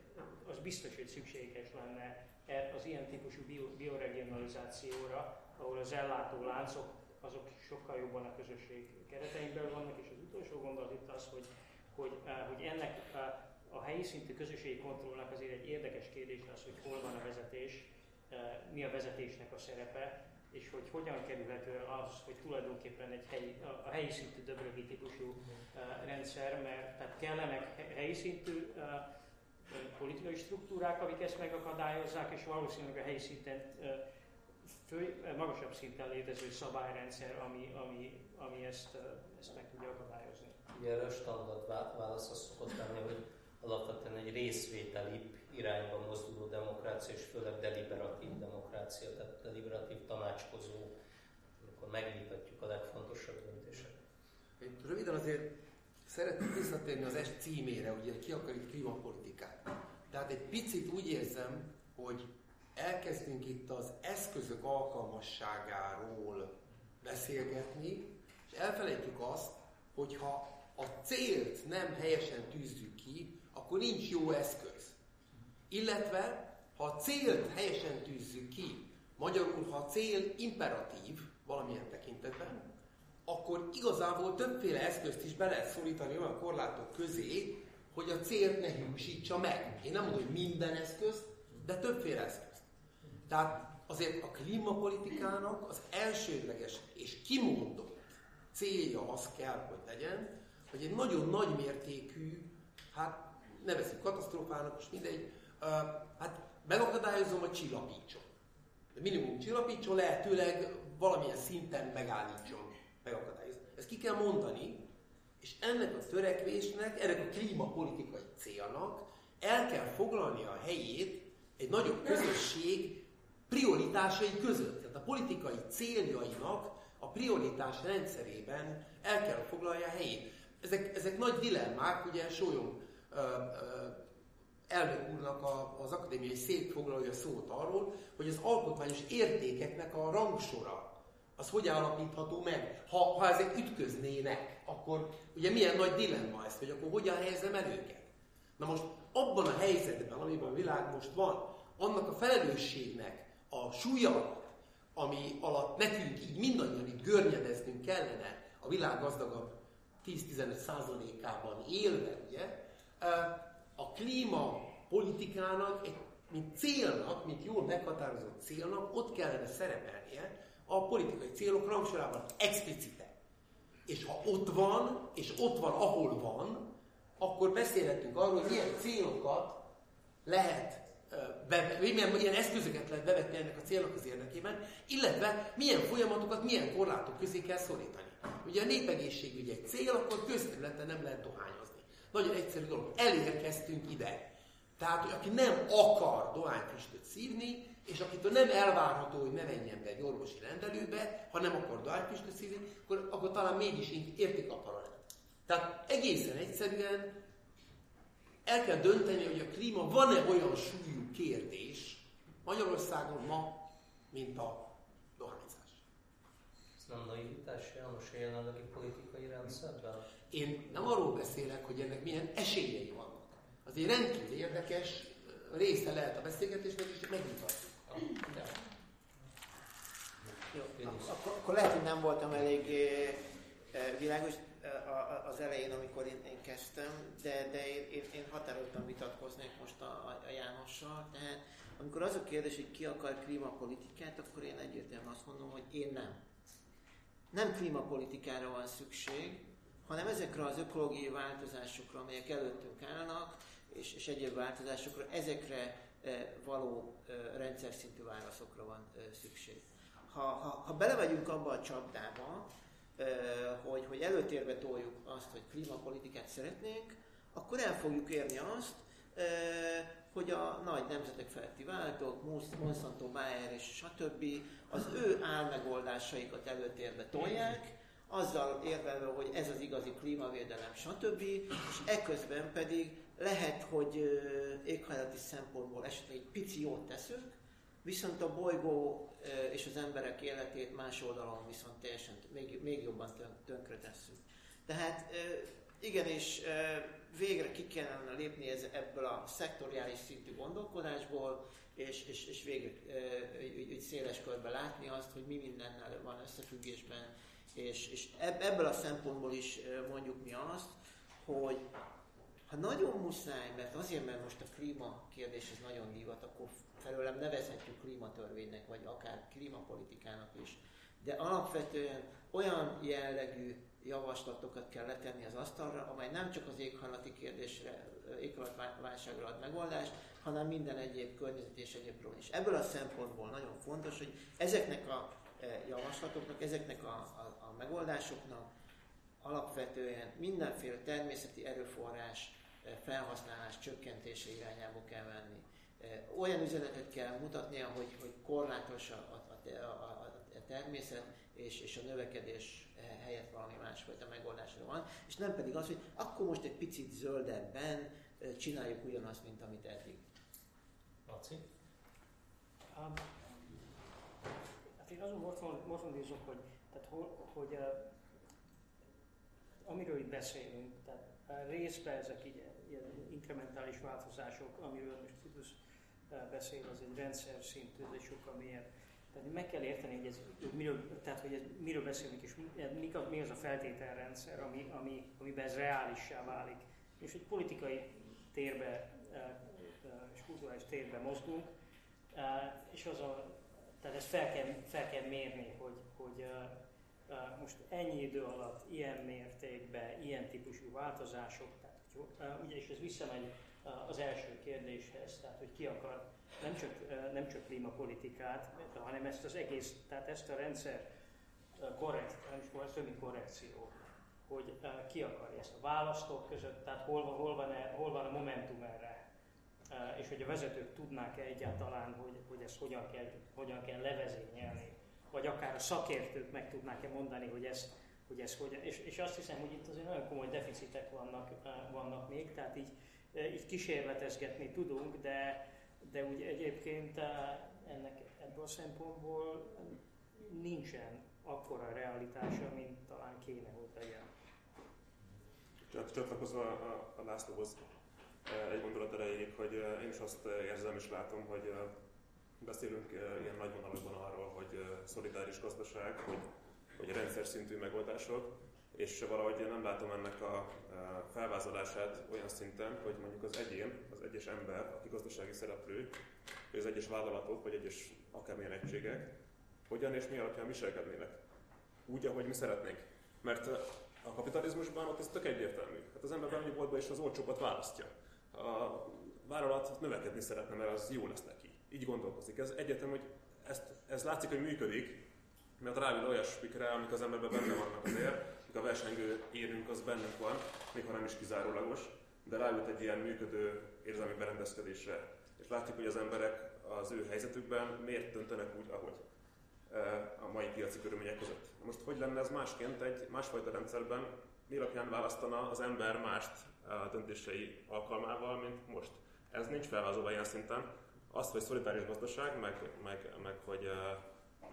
az biztos, hogy szükséges lenne e, az ilyen típusú bio, bioregionalizációra, ahol az ellátó láncok azok sokkal jobban a közösség keretein vannak, és az utolsó gondolat itt az, hogy, hogy, hogy ennek a helyi szintű közösségi kontrollnak azért egy érdekes kérdés az, hogy hol van a vezetés, mi a vezetésnek a szerepe, és hogy hogyan kerülhető az, hogy tulajdonképpen egy helyi, a helyi szintű döbrögi típusú rendszer, mert tehát kellenek helyi szintű politikai struktúrák, amik ezt megakadályozzák, és valószínűleg a helyi szinten fő, magasabb szinten létező szabályrendszer, ami, ami, ami ezt, ezt meg tudja akadályozni. Ugye erre a standard válasz az szokott lenni, hogy alapvetően egy részvételi irányba mozduló demokrácia, és főleg deliberatív demokrácia, tehát deliberatív tanácskozó, amikor megvitatjuk a legfontosabb döntéseket. Röviden azért szeretnék visszatérni az est címére, ugye ki akar itt klímapolitikát. Tehát egy picit úgy érzem, hogy elkezdünk itt az eszközök alkalmasságáról beszélgetni, és elfelejtjük azt, hogy ha a célt nem helyesen tűzzük ki, akkor nincs jó eszköz. Illetve, ha a célt helyesen tűzzük ki, magyarul, ha a cél imperatív valamilyen tekintetben, akkor igazából többféle eszközt is be lehet szorítani olyan korlátok közé, hogy a célt ne hiúsítsa meg. Én nem mondom, hogy minden eszköz, de többféle eszköz. Tehát azért a klímapolitikának az elsődleges és kimondott célja az kell, hogy legyen, hogy egy nagyon nagy mértékű, hát nevezzük katasztrófának, és mindegy, uh, hát megakadályozom, hogy csillapítson. De minimum csillapítson, lehetőleg valamilyen szinten megállítson, megakadályozni. Ezt ki kell mondani, és ennek a törekvésnek, ennek a klímapolitikai célnak el kell foglalni a helyét egy nagyobb közösség prioritásai között. Tehát a politikai céljainak a prioritás rendszerében el kell foglalja a helyét. Ezek, ezek nagy dilemmák, ugye Sólyom elnök úrnak a, az akadémiai szék foglalja szót arról, hogy az alkotmányos értékeknek a rangsora az hogy állapítható meg? Ha, ha ezek ütköznének, akkor ugye milyen nagy dilemma ez, hogy akkor hogyan helyezem el őket? Na most abban a helyzetben, amiben a világ most van, annak a felelősségnek a súlya, ami alatt nekünk így mindannyian itt görnyedeznünk kellene a világ gazdagabb 10-15 százalékában élve, ugye, a klímapolitikának, egy, mint célnak, mint jól meghatározott célnak, ott kellene szerepelnie a politikai célok rangsorában explicite. És ha ott van, és ott van, ahol van, akkor beszélhetünk arról, hogy milyen célokat lehet be, milyen, milyen eszközöket lehet bevetni ennek a célnak az érdekében, illetve milyen folyamatokat, milyen korlátok közé kell szorítani. Ugye a népegészségügy egy cél, akkor közterületen nem lehet dohányozni. Nagyon egyszerű dolog. Elérkeztünk ide. Tehát, hogy aki nem akar dohányfüstöt szívni, és akitől nem elvárható, hogy ne menjen be egy orvosi rendelőbe, ha nem akar dohányfüstöt szívni, akkor, akkor talán mégis érték akar Tehát egészen egyszerűen el kell dönteni, hogy a klíma van-e olyan súlyú kérdés Magyarországon ma, mint a dohányzás. Ez nem naivitás János a jelenlegi politikai rendszerben? Én nem arról beszélek, hogy ennek milyen esélyei vannak. Azért rendkívül érdekes része lehet a beszélgetésnek, és akkor, akkor lehet, hogy nem voltam elég eh, világos az elején, amikor én, én kezdtem, de, de én, én, én határozottan vitatkoznék most a, a Jánossal. Tehát amikor az a kérdés, hogy ki akar klímapolitikát, akkor én egyértelműen azt mondom, hogy én nem. Nem klímapolitikára van szükség, hanem ezekre az ökológiai változásokra, amelyek előttünk állnak, és, és egyéb változásokra, ezekre való rendszer szintű válaszokra van szükség. Ha, ha, ha belemegyünk abba a csapdába, hogy, hogy előtérbe toljuk azt, hogy klímapolitikát szeretnénk, akkor el fogjuk érni azt, hogy a nagy nemzetek feletti váltók, Monsanto, Bayer és stb. az ő álmegoldásaikat előtérbe tolják, azzal érvelve, hogy ez az igazi klímavédelem, stb. És eközben pedig lehet, hogy éghajlati szempontból esetleg egy pici jót teszünk, viszont a bolygó és az emberek életét más oldalon viszont teljesen még, még jobban tönkre tesszük. Tehát igenis végre ki kellene lépni ez, ebből a szektoriális szintű gondolkodásból, és, és, és végre úgy széles körben látni azt, hogy mi mindennel van összefüggésben, és, és ebből a szempontból is mondjuk mi azt, hogy ha nagyon muszáj, mert azért, mert most a klíma kérdés ez nagyon dívat, akkor felőlem nevezhetjük klímatörvénynek, vagy akár klímapolitikának is. De alapvetően olyan jellegű javaslatokat kell letenni az asztalra, amely nem csak az éghajlati kérdésre, éghajlatválságra ad megoldást, hanem minden egyéb környezet és egyéb probléma. Ebből a szempontból nagyon fontos, hogy ezeknek a e, javaslatoknak, ezeknek a, a, a megoldásoknak alapvetően mindenféle természeti erőforrás e, felhasználás csökkentése irányába kell venni olyan üzenetet kell mutatnia, hogy, hogy korlátos a, a, a, a, a természet, és, és a növekedés helyett valami másfajta megoldásra van, és nem pedig az, hogy akkor most egy picit zöldebben csináljuk ugyanazt, mint amit eddig. Laci? Um, hát én azon morfondízok, hogy, tehát, hogy, hogy uh, amiről itt beszélünk, tehát részben ezek így, ilyen inkrementális változások, amiről most beszél, az egy rendszer szintű, ez egy sokkal mélyebb. Tehát meg kell érteni, hogy, ez, hogy miről, tehát, hogy ez, miről beszélünk, és mi, mi az a feltételrendszer, ami, ami, amiben ez reálissá válik. És egy politikai térbe és kulturális térbe mozgunk, és az a, tehát ezt fel kell, fel kell mérni, hogy, hogy most ennyi idő alatt ilyen mértékben, ilyen típusú változások, tehát, ugye, és ez visszamegy az első kérdéshez, tehát hogy ki akar nem csak, nem csak klímapolitikát, hanem ezt az egész, tehát ezt a rendszer korrekt, nem is korrekt, korrekció, hogy ki akarja ezt a választók között, tehát hol, hol, van, hol van a momentum erre, és hogy a vezetők tudnák-e egyáltalán, hogy, hogy ezt hogyan kell, hogyan kell levezényelni, vagy akár a szakértők meg tudnák-e mondani, hogy ez, hogy ez hogyan, és, és azt hiszem, hogy itt azért nagyon komoly deficitek vannak, vannak még, tehát így így kísérletezgetni tudunk, de, de úgy egyébként ennek ebből a szempontból nincsen akkora realitása, mint talán kéne, hogy legyen. Csak csatlakozva a, a Lászlóhoz egy gondolat erejéig, hogy én is azt érzem és látom, hogy beszélünk ilyen nagy vonalakban arról, hogy szolidáris gazdaság, hogy, hogy rendszer szintű megoldások, és valahogy nem látom ennek a felvázolását olyan szinten, hogy mondjuk az egyén, az egyes ember, aki gazdasági szereplő, vagy az egyes vállalatok, vagy egyes akármilyen egységek, hogyan és mi alapján viselkednének. Úgy, ahogy mi szeretnénk. Mert a kapitalizmusban ott ez tök egyértelmű. Hát az ember bemegy boltba és az olcsóbbat választja. A vállalat növekedni szeretne, mert az jó lesz neki. Így gondolkozik. Ez egyetem, hogy ezt, ez látszik, hogy működik, mert ráül olyasmikre, amik az emberben benne vannak azért, a versengő érünk az bennünk van, még ha nem is kizárólagos, de ráült egy ilyen működő érzelmi berendezkedésre. És látjuk, hogy az emberek az ő helyzetükben miért döntenek úgy, ahogy a mai piaci körülmények között. Most hogy lenne ez másként egy másfajta rendszerben, mi alapján választana az ember mást a döntései alkalmával, mint most? Ez nincs felvázolva ilyen szinten. Azt, hogy szolidáris gazdaság, meg, meg, meg hogy uh,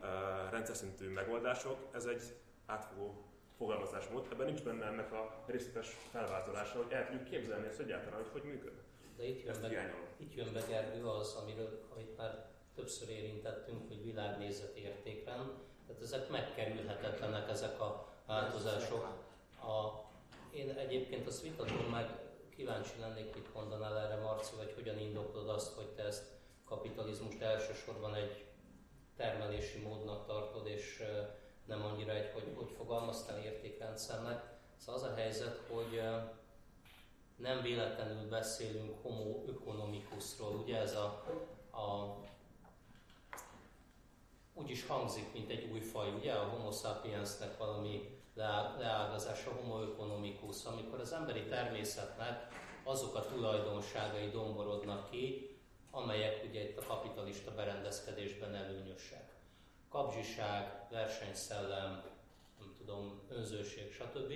uh, rendszer szintű megoldások, ez egy átfogó fogalmazásmód. Ebben nincs benne ennek a részletes felvázolása, hogy el tudjuk képzelni ezt egyáltalán, hogy hogy működik. De itt jön, be, itt jön be Gergő az, amiről, amit már többször érintettünk, hogy világnézet értékrend, tehát ezek megkerülhetetlenek, ezek a változások. A, én egyébként azt vitatom meg, kíváncsi lennék, mit mondanál erre Marci, vagy hogyan indoklod azt, hogy te ezt kapitalizmust elsősorban egy termelési módnak tartod, és nem annyira egy, hogy, hogy fogalmaztál értékrendszernek. Szóval az a helyzet, hogy nem véletlenül beszélünk homo economicusról, ugye ez a, a úgy is hangzik, mint egy új faj, ugye? A homo sapiensnek valami leágazása, homo economicus, amikor az emberi természetnek azok a tulajdonságai domborodnak ki, amelyek ugye itt a kapitalista berendezkedésben előnyösek. Kapzsiság, versenyszellem, nem tudom, önzőség, stb.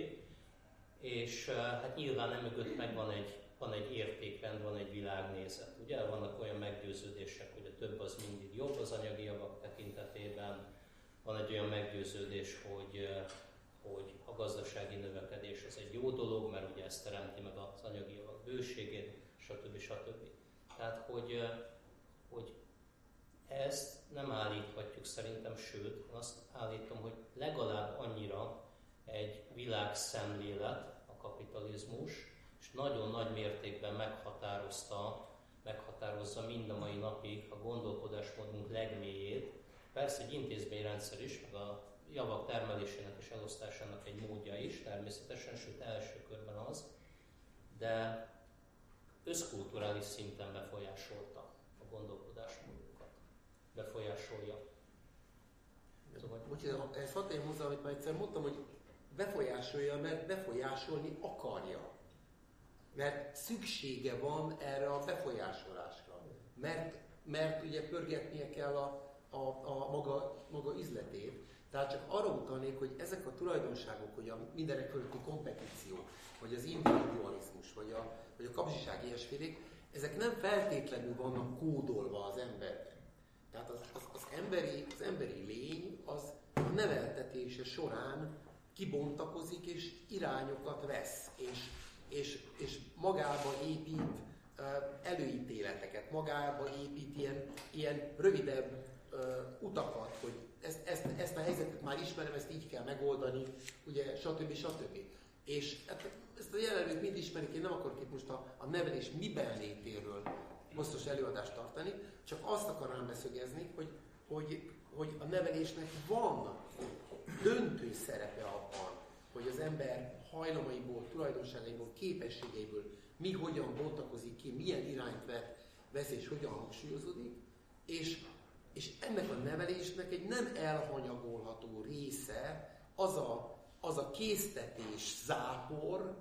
És eh, hát nyilván emögött meg van egy, van egy értékrend, van egy világnézet. Ugye vannak olyan meggyőződések, hogy a több az mindig jobb az anyagi javak tekintetében, van egy olyan meggyőződés, hogy, eh, hogy a gazdasági növekedés az egy jó dolog, mert ugye ez teremti meg az anyagi javak bőségét, stb. stb. Tehát, hogy, hogy ezt nem állíthatjuk szerintem, sőt, azt állítom, hogy legalább annyira egy világszemlélet a kapitalizmus, és nagyon nagy mértékben meghatározta, meghatározza mind a mai napig a gondolkodásmódunk legmélyét. Persze egy intézményrendszer is, meg a javak termelésének és elosztásának egy módja is, természetesen, sőt első körben az, de összkulturális szinten befolyásolta a gondolkodásmódunkat. Befolyásolja. Szóval... Bocsánat, ezt hadd hozzá, amit már egyszer mondtam, hogy befolyásolja, mert befolyásolni akarja. Mert szüksége van erre a befolyásolásra. Mert, mert ugye pörgetnie kell a, a, a maga, maga üzletét. Tehát csak arra utalnék, hogy ezek a tulajdonságok, hogy a mindenek fölötti kompetíció, vagy az individualizmus, vagy a, vagy a kapzsiság ilyesfélék, ezek nem feltétlenül vannak kódolva az emberben. Tehát az, az, az, emberi, az emberi lény az a neveltetése során kibontakozik és irányokat vesz, és, és, és magába épít előítéleteket, magába épít ilyen, ilyen rövidebb utakat, hogy ezt, ezt, ezt a helyzetet már ismerem, ezt így kell megoldani, ugye, stb. stb. És hát, ezt a jelenlőt mind ismerik, én nem akarok itt most a, a nevelés miben létéről hosszos előadást tartani, csak azt akarom beszögezni, hogy, hogy, hogy a nevelésnek van döntő szerepe abban, hogy az ember hajlamaiból, tulajdonságaiból, képességeiből mi hogyan bontakozik ki, milyen irányt vett, vesz és hogyan hangsúlyozódik, és, és ennek a nevelésnek egy nem elhanyagolható része az a, az a késztetés zápor,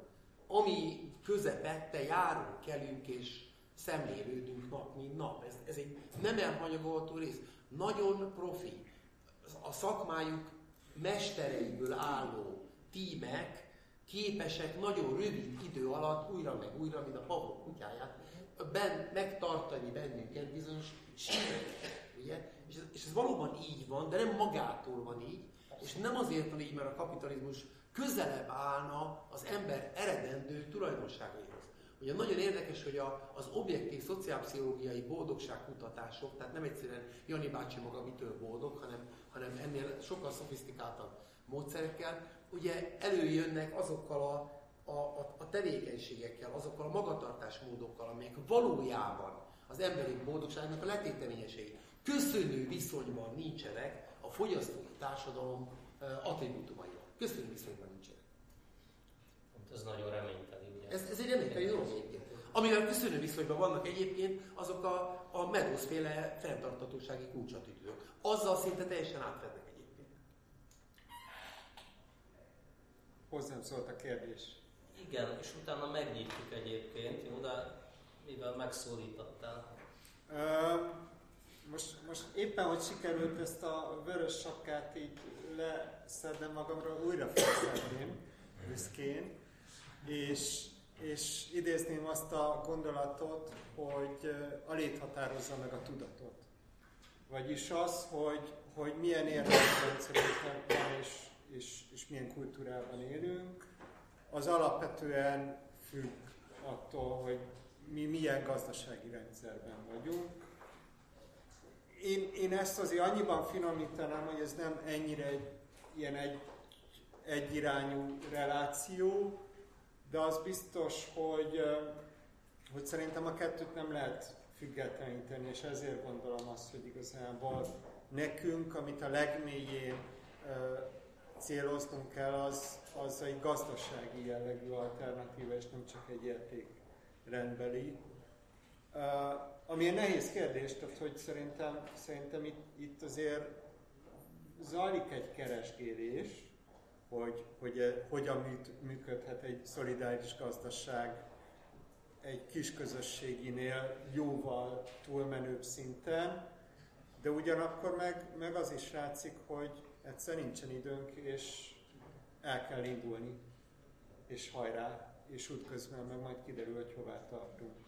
ami közepette járunk, kelünk és szemlélődünk nap, mint nap. Ez, ez egy nem elhanyagolható rész. Nagyon profi. A szakmájuk mestereiből álló tímek képesek nagyon rövid idő alatt újra meg újra, mint a pavlok kutyáját, ben, megtartani bennünket bizonyos síreket, ugye? És ez, és ez valóban így van, de nem magától van így, és nem azért van így, mert a kapitalizmus közelebb állna az ember eredendő tulajdonságaihoz. Ugye nagyon érdekes, hogy a, az objektív szociálpszichológiai boldogságkutatások, tehát nem egyszerűen Jani bácsi maga mitől boldog, hanem, hanem ennél sokkal szofisztikáltabb módszerekkel, ugye előjönnek azokkal a, a, a, a tevékenységekkel, azokkal a magatartásmódokkal, amelyek valójában az emberi boldogságnak a letéteményesei. Köszönő viszonyban nincsenek fogyasztói társadalom attribútumaival. Köszönjük viszonyban nincsenek. Hát ez nagyon reményteli, ugye? Ez, ez egy reményteli dolog egyébként. Amivel köszönő viszonyban vannak egyébként, azok a, a Meadows féle fenntartatósági kulcsatűtők. Azzal szinte teljesen átfednek egyébként. Hozzám szólt a kérdés. Igen, és utána megnyitjuk egyébként, jó, de mivel megszólítottál. Most, most éppen, hogy sikerült ezt a vörös sapkát így leszednem magamról, újra felszedném büszkén, és, és idézném azt a gondolatot, hogy a lét határozza meg a tudatot. Vagyis az, hogy, hogy milyen értékrendszerünk van, és, és, és milyen kultúrában élünk, az alapvetően függ attól, hogy mi milyen gazdasági rendszerben vagyunk. Én, én ezt azért annyiban finomítanám, hogy ez nem ennyire egy, ilyen egy, egyirányú reláció, de az biztos, hogy, hogy szerintem a kettőt nem lehet függetleníteni, és ezért gondolom azt, hogy igazából nekünk, amit a legmélyén céloznunk kell, az, az egy gazdasági jellegű alternatíva, és nem csak egy értékrendbeli. Ami egy nehéz kérdés, tehát hogy szerintem, szerintem itt, itt azért zajlik egy keresgélés, hogy, hogy hogyan működhet egy szolidáris gazdaság egy kis közösséginél jóval túlmenőbb szinten, de ugyanakkor meg, meg az is látszik, hogy egyszer nincsen időnk, és el kell indulni, és hajrá, és útközben meg majd kiderül, hogy hová tartunk.